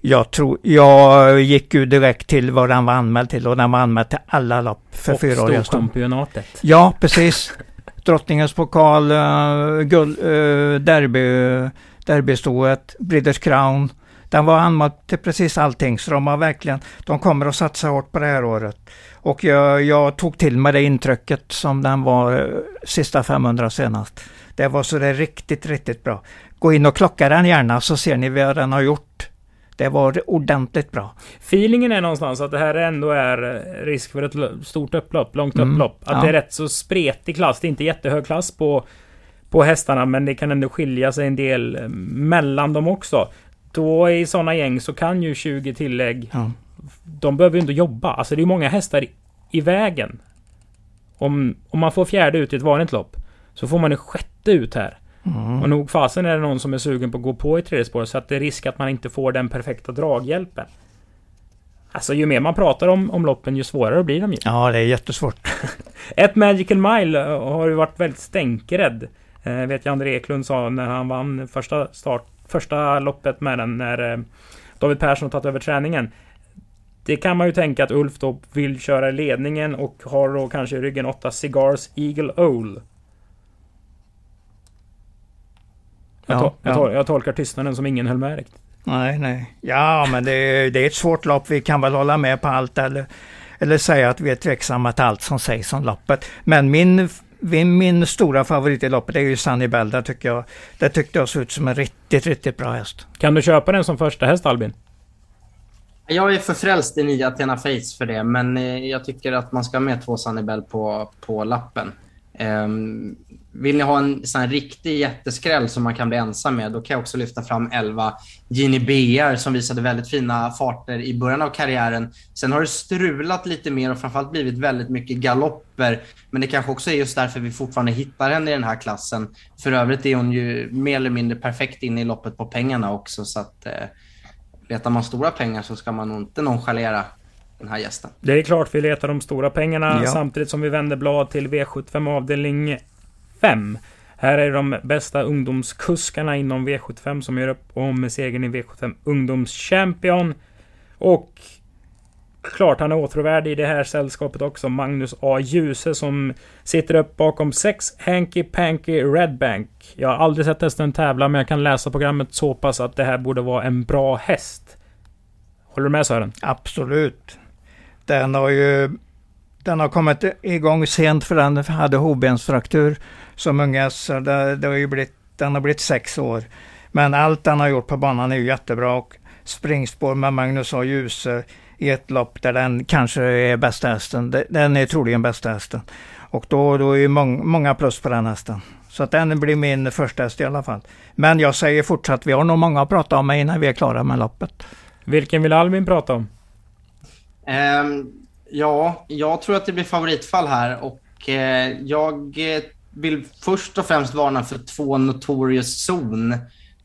Jag tror, jag gick ju direkt till vad den var anmäld till och den var anmäld till alla lopp för och fyra år sedan. Storchampionatet. Ja, precis. Drottningens pokal, uh, guld, uh, derby, derbystoet, Breeders Crown. Den var anmäld till precis allting så de har verkligen, de kommer att satsa hårt på det här året. Och jag, jag tog till mig det intrycket som den var eh, sista 500 senast. Det var så det är riktigt, riktigt bra. Gå in och klocka den gärna så ser ni vad den har gjort. Det var ordentligt bra. Feelingen är någonstans att det här ändå är eh, risk för ett stort upplopp, långt Mm, upplopp. Att ja. det är rätt så spretig klass. Det är inte jättehög klass på, på hästarna, men det kan ändå skilja sig en del eh, mellan dem också. Då i sådana gäng så kan ju 20 tillägg, Ja. de behöver ju inte jobba. Alltså det är många hästar i, i vägen. Om, om man får fjärde ut i ett vanligt lopp, så får man en sjätte ut här. Mm. Och nog fasen är det någon som är sugen på att gå på i tredje spår så att det är risk att man inte får den perfekta draghjälpen. Alltså ju mer man pratar om, om loppen ju svårare blir de ju. ja, det är jättesvårt. [laughs] Ett Magical Mile eh, har ju varit väldigt stänkerädd. Eh, vet jag André Eklund sa när han vann första, start, första loppet med den när eh, David Persson har tagit över träningen. Det kan man ju tänka att Ulf då vill köra i ledningen och har då kanske i ryggen 8 Cigars Eagle Owl. Jag, Ja, to- jag, ja. tol- jag tolkar tystnaden som ingen höll med riktigt. Nej, nej. Ja, men det är, det är ett svårt lopp. Vi kan väl hålla med på allt eller, eller säga att vi är tveksamma till allt som sägs om loppet. Men min, min, min stora favorit i loppet är ju Sunny Bell. Det tycker jag, det tyckte jag såg ut som en riktigt, riktigt bra häst. Kan du köpa den som första häst Albin? Jag är för frälst i nya Athena Fates för det, men eh, jag tycker att man ska ha med två Sunnybell på, på lappen. Ehm, vill ni ha en sån riktig jätteskräll som man kan bli ensam med, då kan jag också lyfta fram 11 Gini BR som visade väldigt fina farter i början av karriären. Sen har det strulat lite mer och framförallt blivit väldigt mycket galopper. Men det kanske också är just därför vi fortfarande hittar henne i den här klassen. För övrigt är hon ju mer eller mindre perfekt inne i loppet på pengarna också. Så att eh, letar man stora pengar så ska man nog inte nonchalera den här gästen. Det är klart vi letar de stora pengarna Ja. samtidigt som vi vänder blad till V75 avdelning här är de bästa ungdomskuskarna inom V75 som gör upp om segern i V75 Ungdomschampion. Och klart han är åtråvärd i det här sällskapet också. Magnus A. Djuse som sitter upp bakom sex Hanky Panky Red Bank. Jag har aldrig sett hästen tävla men jag kan läsa programmet så pass att det här borde vara en bra häst. Håller du med Sören? Absolut. Den har ju den har kommit igång sent för den hade hovbensfraktur som unga. Så det, det har ju blivit, den har blivit sex år. Men allt den har gjort på banan är ju jättebra. Och springspår med Magnus A. Djuse i ett lopp där den kanske är bästa hästen. Den är troligen bästa hästen. Och då, då är ju mång, många plus på den hästen. Så att den blir min första häst i alla fall. Men jag säger fortsatt, vi har nog många att prata om innan vi är klara med loppet. Vilken vill Albin prata om? Ehm, ja, jag tror att det blir favoritfall här och eh, jag eh, vill först och främst varna för två Notorious Zone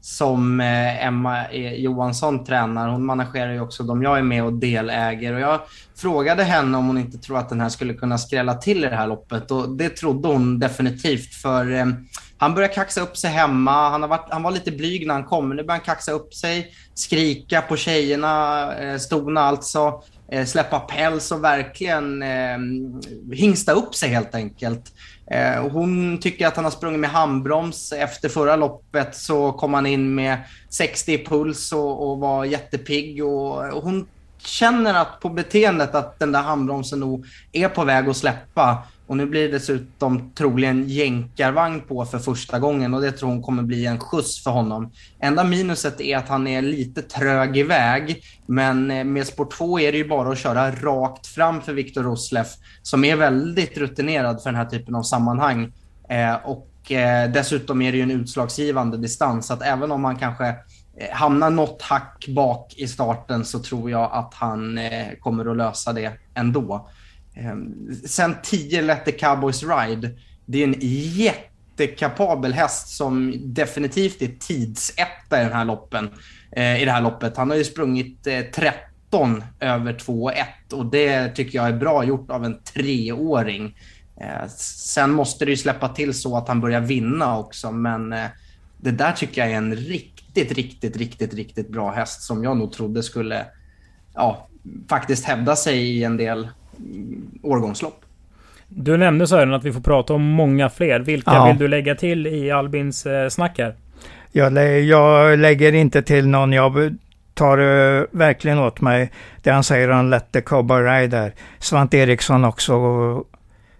som eh, Emma eh, Johansson tränar. Hon managerar ju också de jag är med och deläger. Och jag frågade henne om hon inte tror att den här skulle kunna skrälla till i det här loppet och det trodde hon definitivt för eh, han börjar kaxa upp sig hemma. Han, har varit, han var lite blyg när han kom, men nu börjar han kaxa upp sig, skrika på tjejerna, eh, stona alltså, släppa päls och verkligen eh, hingsta upp sig helt enkelt. Eh, hon tycker att han har sprungit med handbroms. Efter förra loppet så kom han in med 60 i puls och, och var jättepigg. Och, och hon känner att på beteendet att den där handbromsen nog är på väg att släppa. Och nu blir det dessutom troligen jänkarvagn på för första gången och det tror hon kommer bli en skjuts för honom. Enda minuset är att han är lite trög iväg, men eh, med spår 2 är det ju bara att köra rakt fram för Viktor Roslev som är väldigt rutinerad för den här typen av sammanhang. Eh, och eh, dessutom är det ju en utslagsgivande distans, så att även om han kanske eh, hamnar något hack bak i starten så tror jag att han eh, kommer att lösa det ändå. Ehm, sen 10 Let the Cowboys Ride. Det är en jättekapabel häst som definitivt är tidsetta i, den här loppen, eh, i det här loppet. Han har ju sprungit eh, 13 över 2,1 och det tycker jag är bra gjort av en treåring. Eh, sen måste det ju släppa till så att han börjar vinna också, men det där tycker jag är en riktigt, riktigt, riktigt, riktigt bra häst som jag nog trodde skulle ja, faktiskt hävda sig i en del årgångslopp. Du nämnde Sören att vi får prata om många fler. Vilka ja. vill du lägga till i Albins eh, snack här? Jag, lä jag lägger inte till någon. Jag tar uh, verkligen åt mig det han säger om Let the Cowboy Ride där. Svante Eriksson också.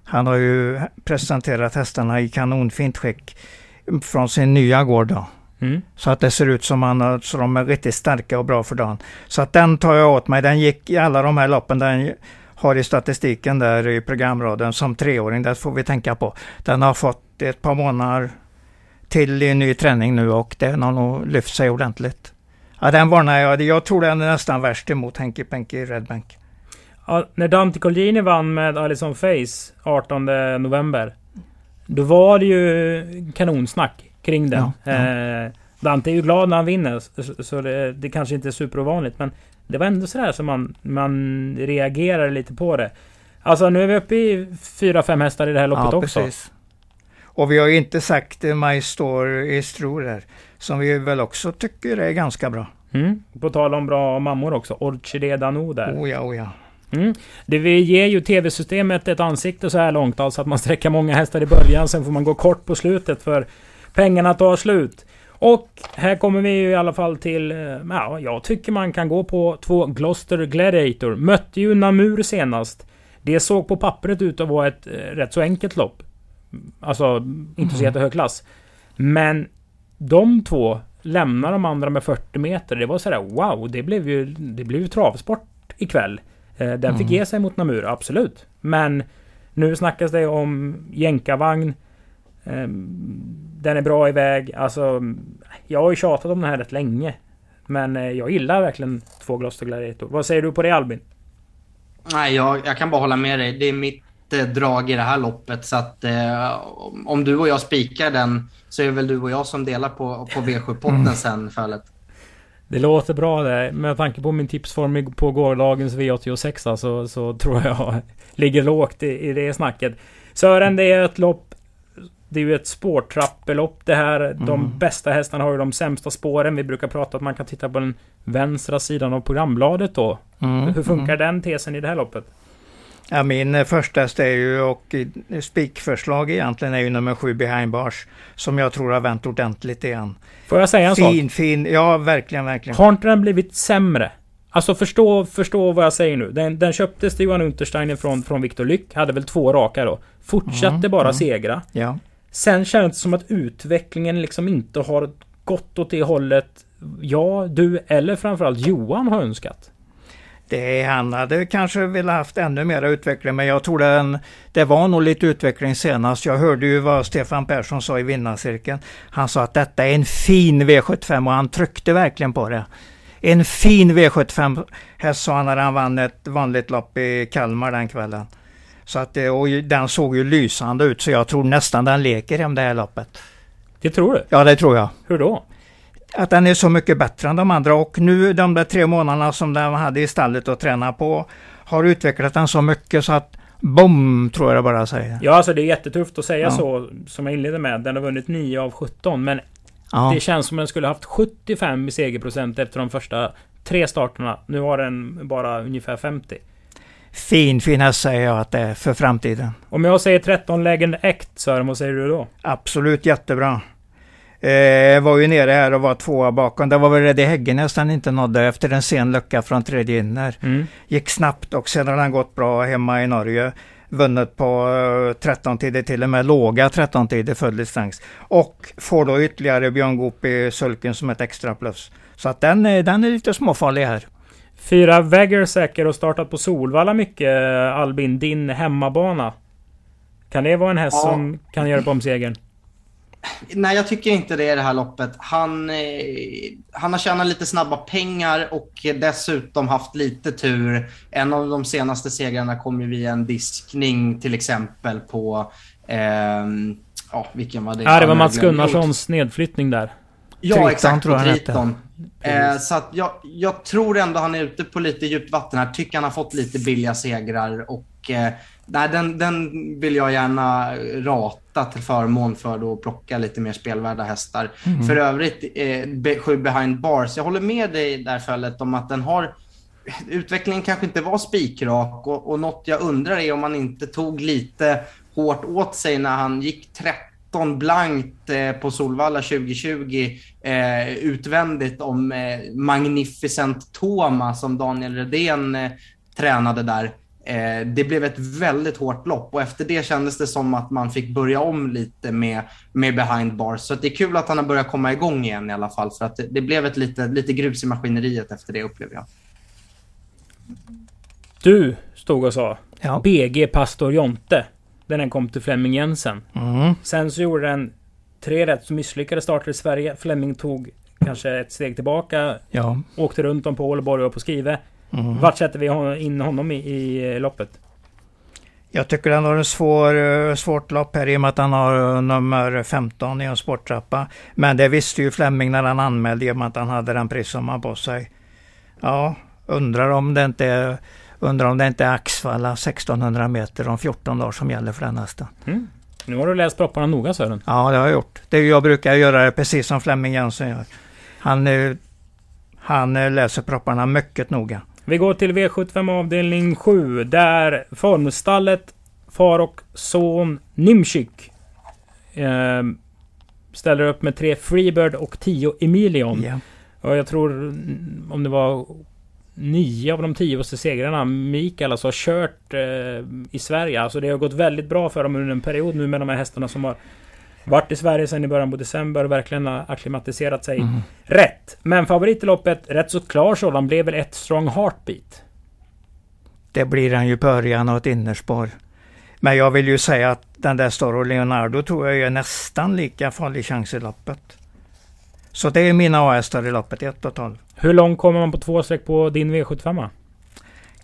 Han har ju presenterat hästarna i kanonfint skick från sin nya gård. Då. Mm. Så att det ser ut som att så de är riktigt starka och bra för dagen. Så att den tar jag åt mig. Den gick i alla de här loppen. Den har i statistiken där i programraden som treåring. Det får vi tänka på. Den har fått ett par månader till i ny träning nu och den har nog lyft sig ordentligt. Ja, den varnar jag. Jag tror den är nästan värst emot Henky Penky Redbank. Ja, när Dante Colgjini vann med Alison Face 18 november. Då var det ju kanonsnack kring den. Ja, ja. Eh, Dante är ju glad när han vinner. Så det, det kanske inte är superovanligt. Men det var ändå sådär som man, man reagerar lite på det. Alltså nu är vi uppe i 4-5 hästar i det här loppet ja, också. Precis. Och vi har ju inte sagt My Store is True där. Som vi väl också tycker är ganska bra. Mm. På tal om bra mammor också. Orchidé Dano där. Oh ja, oh ja. Mm. Det vi ger ju tv-systemet ett ansikte så här långt. Alltså att man sträcker många hästar i början. Sen får man gå kort på slutet för pengarna tar slut. Och här kommer vi ju i alla fall till... Eh, ja, jag tycker man kan gå på två Gloucester Gladiator. Mötte ju Namur senast. Det såg på pappret ut att vara ett eh, rätt så enkelt lopp. Alltså, inte så mm. jättehög klass. Men de två lämnar de andra med 40 meter. Det var sådär wow, det blev ju, det blev ju travsport ikväll. Eh, den mm. fick ge sig mot Namur, absolut. Men nu snackas det om jänkarvagn. Den är bra iväg. Alltså, jag har ju tjatat om den här rätt länge. Men eh, jag gillar verkligen två Gloucester Gladiator. Vad säger du på det Albin? Nej, jag, jag kan bara hålla med dig. Det är mitt eh, drag i det här loppet. Så att eh, om du och jag spikar den så är det väl du och jag som delar på, på V7-potten mm. sen fallet. Det låter bra det. Med tanke på min tipsform på gårdagens V86 så, så tror jag [laughs] ligger lågt i, i det snacket. Sören, det är ett lopp det är ju ett spårtrappelopp det här. Mm. De bästa hästarna har ju de sämsta spåren. Vi brukar prata att man kan titta på den vänstra sidan av programbladet då. Mm. Hur funkar mm. den tesen i det här loppet? Ja, min eh, första häst är ju, och spikförslag egentligen, är ju nummer sju Behind Bars. Som jag tror har vänt ordentligt igen. Får jag säga en fin, sak? Fin, fin, ja verkligen, verkligen. Har inte den blivit sämre? Alltså förstå, förstå vad jag säger nu. Den, den köptes till Johan Untersteiner från, från Viktor Lyck. Hade väl två raka då. Fortsatte mm, bara mm. segra. Ja. Sen känns det som att utvecklingen liksom inte har gått åt det hållet jag, du eller framförallt Johan har önskat. Det han hade kanske velat haft ännu mer utveckling men jag tror den, det var nog lite utveckling senast. Jag hörde ju vad Stefan Persson sa i vinnarcirkeln. Han sa att detta är en fin V75 och han tryckte verkligen på det. En fin V75 häst sa han när han vann ett vanligt lopp i Kalmar den kvällen. Så att, och den såg ju lysande ut så jag tror nästan den leker hem det här loppet. Det tror du? Ja det tror jag. Hur då? Att den är så mycket bättre än de andra och nu de där tre månaderna som den hade i stallet att träna på har utvecklat den så mycket så att BOM tror jag bara säger. Ja alltså det är jättetufft att säga ja. så som jag inledde med. Den har vunnit 9 av 17 men ja. det känns som den skulle haft 75 i segerprocent efter de första tre starterna. Nu har den bara ungefär 50 fin, fin häst säger jag att det är för framtiden. Om jag säger 13 Legend Act Sören, vad säger du då? Absolut jättebra. Eh, var ju nere här och var tvåa bakom. Det var väl Reddy Häggenäs han inte nådde efter en sen lucka från tredje inner. Mm. Gick snabbt och sen har han gått bra hemma i Norge. Vunnit på uh, 13 tider, till och med låga 13 tider full distans. Och får då ytterligare Björn Goop i sulken som ett extra plus. Så att den, den är lite småfarlig här. Fyra Vägger säker och startat på Solvalla mycket Albin, din hemmabana. Kan det vara en häst ja. som kan göra på om segern? Nej, jag tycker inte det i det här loppet. Han, eh, han har tjänat lite snabba pengar och dessutom haft lite tur. En av de senaste segrarna kom ju via en diskning till exempel på... Eh, ja, vilken var det? Ja, det var Mats Gunnarssons nedflyttning där. Ja, Triton, exakt. tror jag Triton. Eh, så att jag, jag tror ändå han är ute på lite djupt vatten här. Tycker han har fått lite billiga segrar och eh, nej, den, den vill jag gärna rata till förmån för att plocka lite mer spelvärda hästar. För övrigt, eh, be, sju behind bars. Jag håller med dig i det här fallet om att den har utvecklingen kanske inte var spikrak och, och något jag undrar är om man inte tog lite hårt åt sig när han gick 13 blankt eh, på Solvalla 2020 eh, utvändigt om eh, Magnificent Toma som Daniel Redén eh, tränade där. Eh, det blev ett väldigt hårt lopp och efter det kändes det som att man fick börja om lite med, med behind bars. Så det är kul att han har börjat komma igång igen i alla fall för att det, det blev ett lite, lite grus i maskineriet efter det upplever jag. Du stod och sa Ja. BG Pastor Jonte. Den den kom till Flemming Jensen. Mm. Sen så gjorde den tre rätt som misslyckades starter i Sverige. Flemming tog kanske ett steg tillbaka. Ja. Åkte runt om på Ålborg och på Skrive. Mm. Vart sätter vi in honom i, i loppet? Jag tycker han har en svår, eh, svårt lopp här i och med att han har eh, nummer 15 i en sporttrappa. Men det visste ju Flemming när han anmälde i och med att han hade den prissumman på sig. Ja, undrar om det inte är, undrar om det inte är Axvalla 1600 meter om 14 dagar som gäller för den hästen. Mm. Nu har du läst propparna noga Sören. Ja, det har jag gjort. Det jag brukar göra det precis som Flemming Jensen gör. Han, eh, han eh, läser propparna mycket noga. Vi går till V75 avdelning 7. Där formstallet far och son Nimchik eh, ställer upp med tre Freebird och 10 Emilion. Och jag tror mm, om det var nio av de tioste segrarna Mikael alltså har kört eh, i Sverige. Alltså det har gått väldigt bra för dem under en period nu med de här hästarna som har varit i Sverige sedan i början på december och verkligen har akklimatiserat sig Mm. rätt. Men favorit i loppet, rätt så klar sådan, blev väl ett strong heartbeat. Det blir han ju på Örjan och ett innerspår. Men jag vill ju säga att den där Storo Leonardo tror jag är nästan lika farlig chans i loppet. Så det är mina A-hästar i loppet, 1 och 12. Hur långt kommer man på två streck på din V75?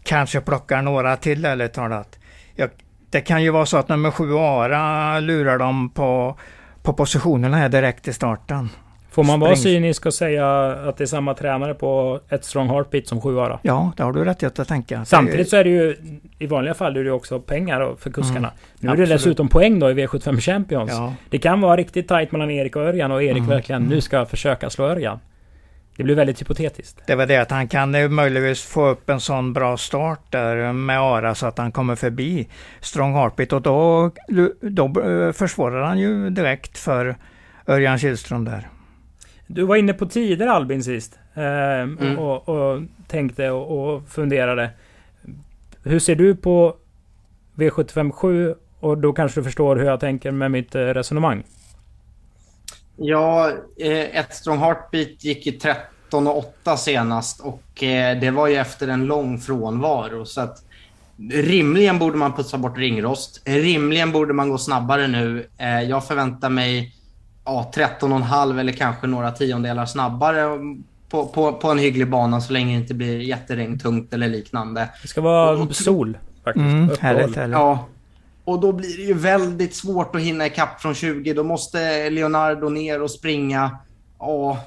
Kanske plockar några till ärligt talat. Jag, det kan ju vara så att nummer sju Ara lurar dem på, på positionerna här direkt i starten. Får man vara cynisk och säga att det är samma tränare på ett strong heartbeat som sju Ara? Ja, det har du rätt i att tänka. Samtidigt så är det ju i vanliga fall är det också pengar för kuskarna. Mm, nu är det absolut. dessutom poäng då i V75 Champions. Ja, Det kan vara riktigt tajt mellan Erik och Örjan och Erik Mm, verkligen nu ska försöka slå Örjan. Det blir väldigt hypotetiskt. det var det att han kan möjligtvis få upp en sån bra start där med Ara så att han kommer förbi Strong Heartbeat och då, då eh, försvårar han ju direkt för Örjan Kihlström där. Du var inne på tider Albin sist. Eh, Mm. och, och tänkte och, och funderade. Hur ser du på V75 7? Och då kanske du förstår hur jag tänker med mitt eh, resonemang. Ja, eh, ett strong heartbeat gick i 13 och 8 senast och eh, det var ju efter en lång frånvaro. Så att rimligen borde man putsa bort ringrost. Rimligen borde man gå snabbare nu. Eh, jag förväntar mig ja, 13,5 eller kanske några tiondelar snabbare på, på, på en hygglig bana så länge det inte blir jätteregntungt eller liknande. Det ska vara Och- sol faktiskt. Mm, härligt, härligt. Ja. Och då blir det ju väldigt svårt att hinna ikapp från 20. Då måste Leonardo ner och springa ja,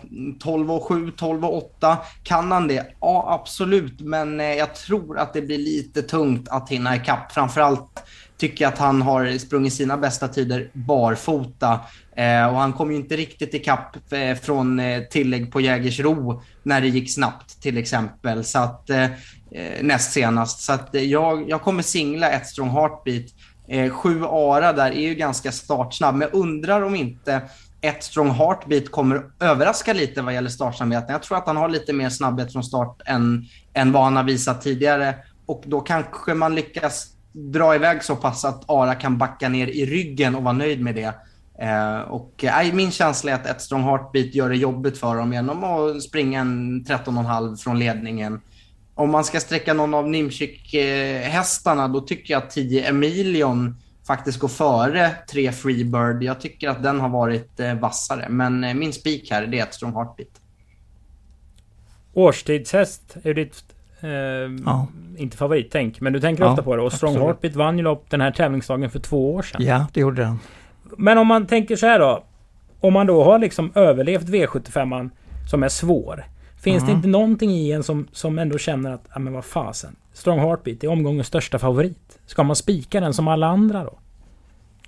12 och 7, 12 och 8. Kan han det? Ja, absolut. Men eh, jag tror att det blir lite tungt att hinna ikapp. Framförallt tycker jag att han har sprungit sina bästa tider barfota. Eh, och han kom ju inte riktigt ikapp eh, från eh, tillägg på Jägersro när det gick snabbt till exempel. Så att, eh, eh, näst senast. Så att, jag, jag kommer singla ett strong heartbeat. Eh, sju Ara där är ju ganska startsnabb, men jag undrar om inte ett strong heartbeat kommer överraska lite vad gäller startsnabbheten. Jag tror att han har lite mer snabbhet från start än, än vad han har visat tidigare. Och då kanske man lyckas dra iväg så pass att Ara kan backa ner i ryggen och vara nöjd med det. Eh, och eh, min känsla är att ett strong heartbeat gör det jobbigt för dem genom att springa en 13,5 från ledningen. Om man ska sträcka någon av Nimchik-hästarna, då tycker jag att 10 Emilion faktiskt gå före tre Freebird. Jag tycker att den har varit eh, vassare. Men eh, min spik här det är ett Strong Heartbeat. Årstidshäst är ditt... Eh, Ja. Inte favorittänk, men du tänker Ja, ofta på det. Och Strong absolut. Heartbeat vann ju lopp den här tävlingsdagen för två år sedan. Ja, det gjorde den. Men om man tänker så här då. Om man då har liksom överlevt V75 som är svår. Finns det Mm. inte någonting i en som, som ändå känner att, ja men vad fasen. Strong Heartbeat är omgångens största favorit. Ska man spika den som alla andra då?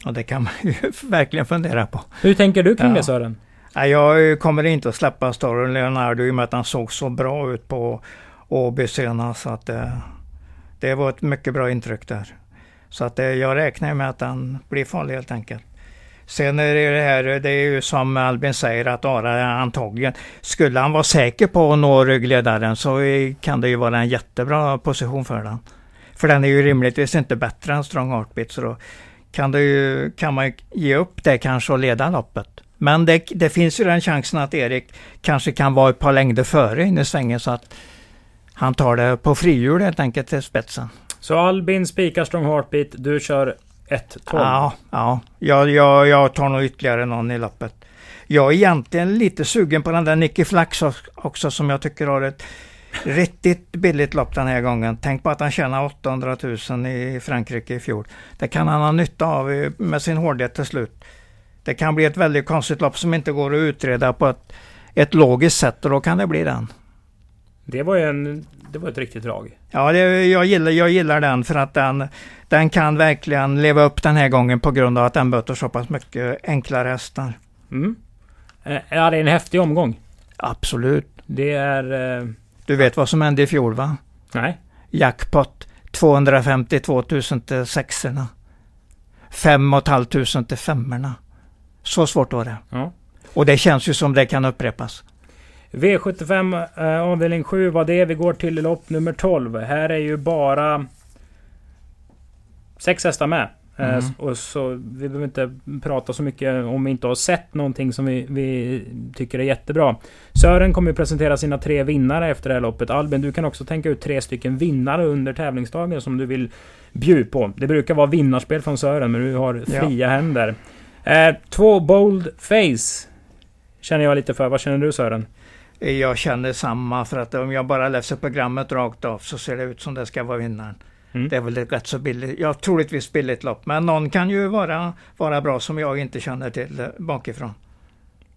Och det kan man ju [laughs] verkligen fundera på. Hur tänker du kring Ja. det Sören? Jag kommer inte att släppa storyn Leonardo i och med att han såg så bra ut på Åby senast. Så att det, det var ett mycket bra intryck där. Så att det, jag räknar med att han blir farlig helt enkelt. Sen är det det här, det är ju som Albin säger att Ara antagligen, skulle han vara säker på att nå ryggledaren så kan det ju vara en jättebra position för den. För den är ju rimligtvis inte bättre än Strong Heartbeat så då kan, det ju, kan man ju ge upp det kanske och leda loppet. Men det, det finns ju den chansen att Erik kanske kan vara ett par längder före in i svängen så att han tar det på frihjul helt enkelt till spetsen. Så Albin spikar Strong Heartbeat, du kör 1-12. Ja, ja. Jag, jag, jag tar nog ytterligare någon i loppet. Jag är egentligen lite sugen på den där Nicky Flax också- som jag tycker har ett riktigt billigt lopp den här gången. Tänk på att han tjänar 800 000 i Frankrike i fjol. Det kan han ha nytta av med sin hårdhet till slut. Det kan bli ett väldigt konstigt lopp som inte går att utreda på ett, ett logiskt sätt och då kan det bli den. Det var ju en... Det var ett riktigt drag. Ja, det, jag, gillar, jag gillar den för att den, den kan verkligen leva upp den här gången på grund av att den möter så pass mycket enklare hästar. Mm. Eh, Ja, det är en häftig omgång. Absolut. Det är... Eh, Du vet vad som hände i fjol va? nej. Jackpot 252 000 till sexorna. 5 500 till femmorna. Så svårt var det. Ja. Och det känns ju som det kan upprepas. V75 eh, avdelning 7 var det. Vi går till lopp nummer 12. Här är ju bara sex hästar med. Mm. Och så, vi behöver inte prata så mycket om vi inte har sett någonting som vi, vi tycker är jättebra. Sören kommer ju presentera sina tre vinnare efter det här loppet. Albin, du kan också tänka ut tre stycken vinnare under tävlingsdagen som du vill bjuda på. Det brukar vara vinnarspel från Sören, men du har Ja. fria händer. Eh, två Bold Face känner jag lite för. Vad känner du Sören? Jag känner samma för att om jag bara läser programmet rakt av så ser det ut som det ska vara vinnaren. Mm. Det är väl ett rätt så billigt, ja troligtvis billigt lopp. Men någon kan ju vara, vara bra som jag inte känner till eh, bakifrån.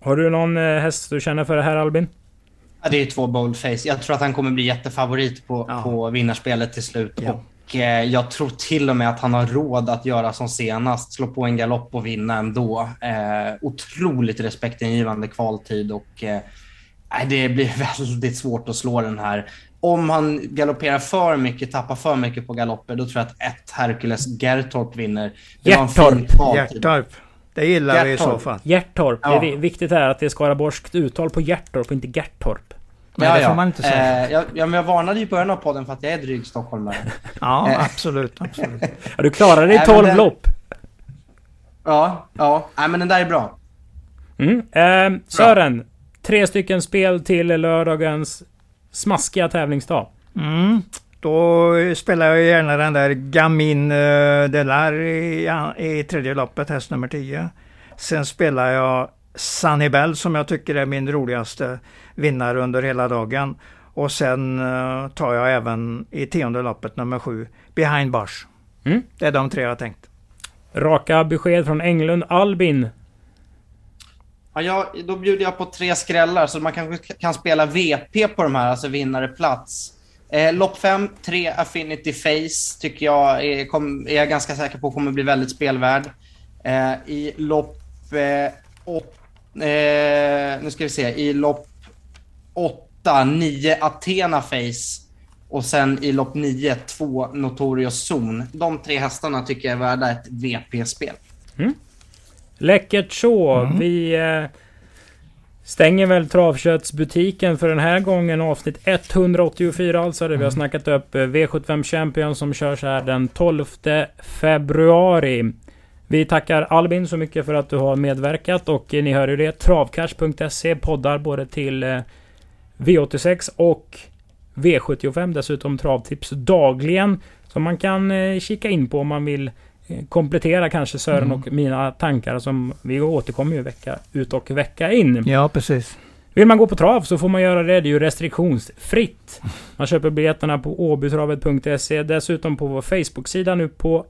Har du någon eh, häst du känner för det här Albin? Ja, det är två boldface. Jag tror att han kommer bli jättefavorit på, Ja. på vinnarspelet till slut. Ja. Och eh, jag tror till och med att han har råd att göra som senast, slå på en galopp och vinna ändå. Eh, otroligt respektingivande kvaltid och eh, det blir [laughs] väldigt svårt att slå den här. Om han galopperar för mycket, tappar för mycket på galopper, då tror jag att ett Hercules Gertorp vinner. Det Gertorp. Det gillar vi i så fall. Hjärtorp. Ja. Det är vi- viktigt är att det är skaraborgskt uttal på Hjärtorp och inte Gertorp. Nej, det får man inte säga. Eh, jag, ja, men jag varnade ju i början av podden för att jag är dryg stockholmare. [laughs] Ja, Eh. absolut, absolut. [laughs] Ja, du klarade dig i Nej, men 12 det- lopp. Ja, ja. Nej, men den där är bra. Mm. Eh, Sören. Tre stycken spel till lördagens smaskiga tävlingsdag. Mm. Då spelar jag gärna den där Gamin uh, Delar i, i tredje loppet, häst nummer 10. Sen spelar jag Sunnybell som jag tycker är min roligaste vinnare under hela dagen. Och sen eh, tar jag även i tionde loppet nummer 7, Behind Bars. Mm. Det är de tre jag har tänkt. Raka besked från Englund. Albin. Ja, jag, då bjuder jag på tre skrällar så man kanske kan spela VP på de här, alltså vinnare plats. Eh, lopp 5, 3 Affinity Face tycker jag är, kom, är jag ganska säker på kommer bli väldigt spelvärd. Eh, I lopp Eh, åt, eh, nu ska vi se, i lopp 8, 9 Athena Face och sen i lopp 9, 2 Notorious Zone. De tre hästarna tycker jag är värda ett VP-spel. Mm. Läckert så. Mm. Vi eh, stänger väl travköttsbutiken för den här gången. Avsnitt 184 alltså. Där vi har snackat upp eh, V75 Champion som körs här den 12 februari. Vi tackar Albin så mycket för att du har medverkat och eh, ni hör ju det. Travcash.se poddar både till eh, V86 och V75. Dessutom travtips dagligen. Som man kan eh, kika in på om man vill komplettera kanske Sören Mm. och mina tankar som vi återkommer ju vecka ut och vecka in. Ja, precis. Vill man gå på trav så får man göra det. Det är ju restriktionsfritt. Man köper biljetterna på åbytravet.se. Dessutom på vår Facebook-sida nu på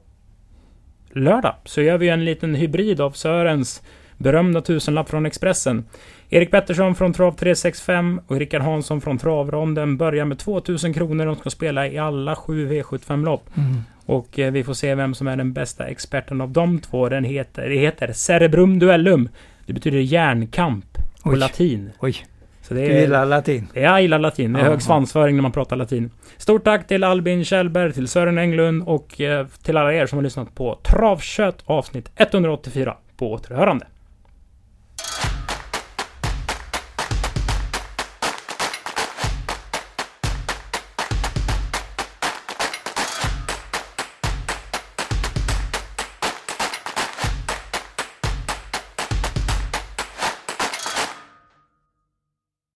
lördag så gör vi en liten hybrid av Sörens berömda tusenlapp från Expressen. Erik Pettersson från Trav 365 och Rickard Hansson från Travronden börjar med 2000 kronor. De ska spela i alla sju V75-lopp. Mm. Och eh, vi får se vem som är den bästa experten av de två. Den heter, det heter Cerebrum Duellum. Det betyder järnkamp på Oj. latin. Oj, Så det du är, gillar latin. jag gillar latin. Det är Ja, hög ja. svansföring när man pratar latin. Stort tack till Albin Kjellberg, till Sören Englund och eh, till alla er som har lyssnat på Travkött avsnitt 184. På återhörande.